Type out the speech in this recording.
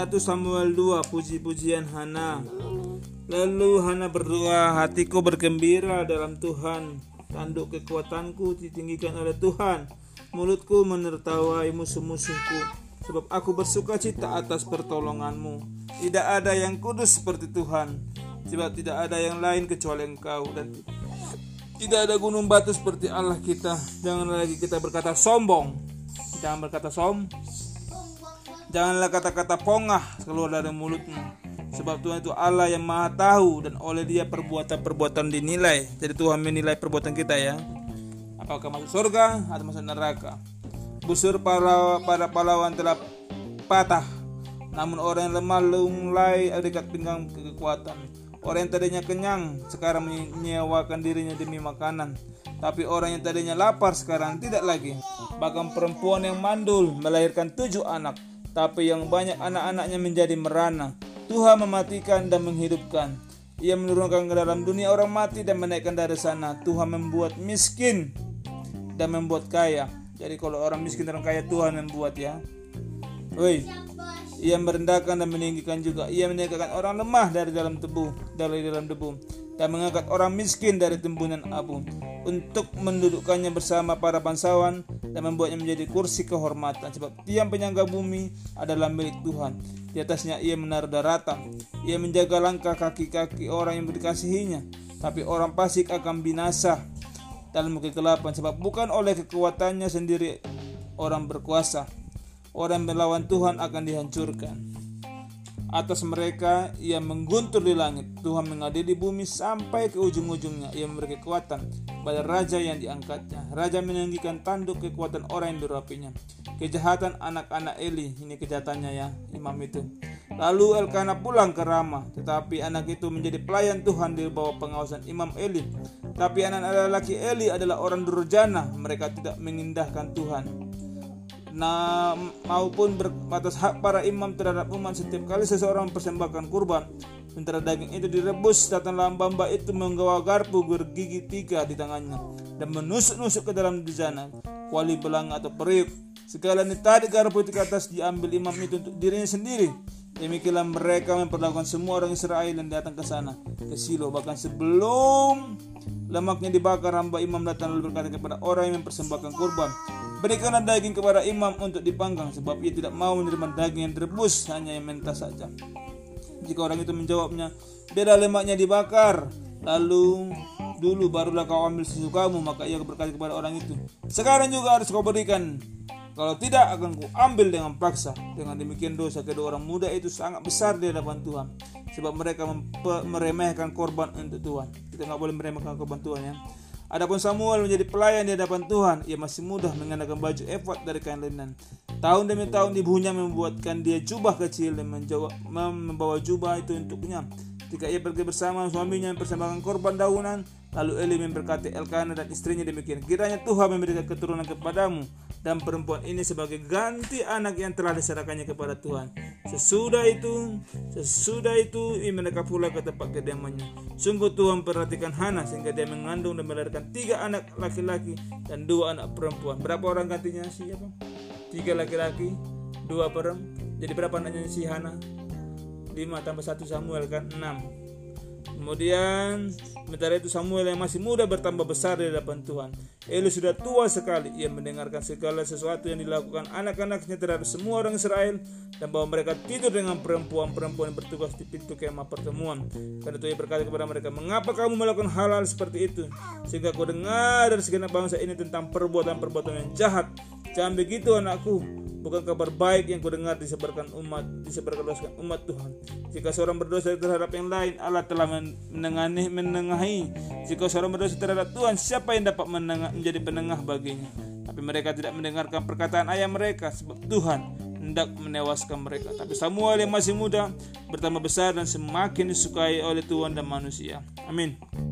1 Samuel 2 Puji-pujian Hana. Lalu Hana berdoa Hatiku bergembira dalam Tuhan. Tanduk kekuatanku ditinggikan oleh Tuhan. Mulutku menertawai musuh-musuhku Sebab aku bersuka cita atas pertolonganmu. Tidak ada yang kudus seperti Tuhan. Sebab tidak ada yang lain kecuali engkau. Dan tidak ada gunung batu seperti Allah kita. Jangan lagi kita berkata sombong. Jangan berkata som Janganlah kata-kata pongah keluar dari mulutmu. Sebab Tuhan itu Allah yang maha tahu dan oleh dia perbuatan-perbuatan dinilai. Jadi Tuhan menilai perbuatan kita ya. Apakah masuk surga atau masuk neraka. Busur para, para pahlawan telah patah. Namun orang yang lemah lunglai dekat pinggang kekuatan. Orang yang tadinya kenyang sekarang menyewakan dirinya demi makanan. Tapi orang yang tadinya lapar sekarang tidak lagi. Bahkan perempuan yang mandul melahirkan tujuh anak tapi yang banyak anak-anaknya menjadi merana. Tuhan mematikan dan menghidupkan. Ia menurunkan ke dalam dunia orang mati dan menaikkan dari sana. Tuhan membuat miskin dan membuat kaya. Jadi kalau orang miskin dan orang kaya Tuhan membuat ya. Woi. Ia merendahkan dan meninggikan juga. Ia meninggikan orang lemah dari dalam tebu, dari dalam debu dan mengangkat orang miskin dari timbunan abu untuk mendudukkannya bersama para bangsawan dan membuatnya menjadi kursi kehormatan. Sebab tiang penyangga bumi adalah milik Tuhan. Di atasnya ia menaruh daratan ia menjaga langkah kaki-kaki orang yang dikasihinya. Tapi orang fasik akan binasa dalam kegelapan. Sebab bukan oleh kekuatannya sendiri orang berkuasa. Orang melawan Tuhan akan dihancurkan atas mereka ia mengguntur di langit. Tuhan mengadili bumi sampai ke ujung-ujungnya. Ia memberi kekuatan pada raja yang diangkatnya. Raja meninggikan tanduk kekuatan orang yang dirapinya. Kejahatan anak-anak Eli ini kejahatannya ya imam itu. Lalu Elkana pulang ke Rama. Tetapi anak itu menjadi pelayan Tuhan di bawah pengawasan imam Eli. Tapi anak-anak laki Eli adalah orang durjana. Mereka tidak mengindahkan Tuhan nah maupun hak para imam terhadap umat setiap kali seseorang mempersembahkan kurban sementara daging itu direbus datanglah hamba itu menggawa garpu bergigi tiga di tangannya dan menusuk-nusuk ke dalam di sana kuali belang atau periuk. Segala tadi garpu itu ke atas diambil imam itu untuk dirinya sendiri. Demikianlah mereka memperlakukan semua orang Israel yang datang ke sana ke Silo. Bahkan sebelum lemaknya dibakar hamba imam datang lalu berkata kepada orang yang mempersembahkan kurban Berikanlah daging kepada imam untuk dipanggang sebab ia tidak mau menerima daging yang direbus hanya yang mentah saja. Jika orang itu menjawabnya, beda lemaknya dibakar, lalu dulu barulah kau ambil sesukamu maka ia berkata kepada orang itu, sekarang juga harus kau berikan. Kalau tidak akan ku ambil dengan paksa. Dengan demikian dosa kedua orang muda itu sangat besar di hadapan Tuhan. Sebab mereka meremehkan korban untuk Tuhan. Kita nggak boleh meremehkan korban Tuhan ya. Adapun Samuel menjadi pelayan di hadapan Tuhan, ia masih mudah mengenakan baju efod dari kain linen. Tahun demi tahun ibunya membuatkan dia jubah kecil dan membawa jubah itu untuknya. Ketika ia pergi bersama suaminya mempersembahkan korban daunan, lalu Eli memberkati Elkanah dan istrinya demikian. Kiranya Tuhan memberikan keturunan kepadamu dan perempuan ini sebagai ganti anak yang telah diserahkannya kepada Tuhan. Sesudah itu, sesudah itu ia mendekat pula ke tempat kediamannya. Sungguh Tuhan perhatikan Hana sehingga dia mengandung dan melahirkan tiga anak laki-laki dan dua anak perempuan. Berapa orang gantinya siapa? Tiga laki-laki, dua perempuan. Jadi berapa anaknya si Hana? Lima tambah satu Samuel kan enam. Kemudian sementara itu Samuel yang masih muda bertambah besar di hadapan Tuhan. Eli sudah tua sekali. Ia mendengarkan segala sesuatu yang dilakukan anak-anaknya terhadap semua orang Israel dan bahwa mereka tidur dengan perempuan-perempuan yang bertugas di pintu kemah pertemuan. Karena itu ia berkata kepada mereka, "Mengapa kamu melakukan hal-hal seperti itu? Sehingga kau dengar dari segenap bangsa ini tentang perbuatan-perbuatan yang jahat. Jangan begitu anakku, bukan kabar baik yang kudengar disebarkan umat disebarkan umat Tuhan. Jika seorang berdosa terhadap yang lain Allah telah menengahi menengahi. Jika seorang berdosa terhadap Tuhan siapa yang dapat menengah, menjadi penengah baginya? Tapi mereka tidak mendengarkan perkataan ayah mereka sebab Tuhan hendak menewaskan mereka. Tapi Samuel yang masih muda bertambah besar dan semakin disukai oleh Tuhan dan manusia. Amin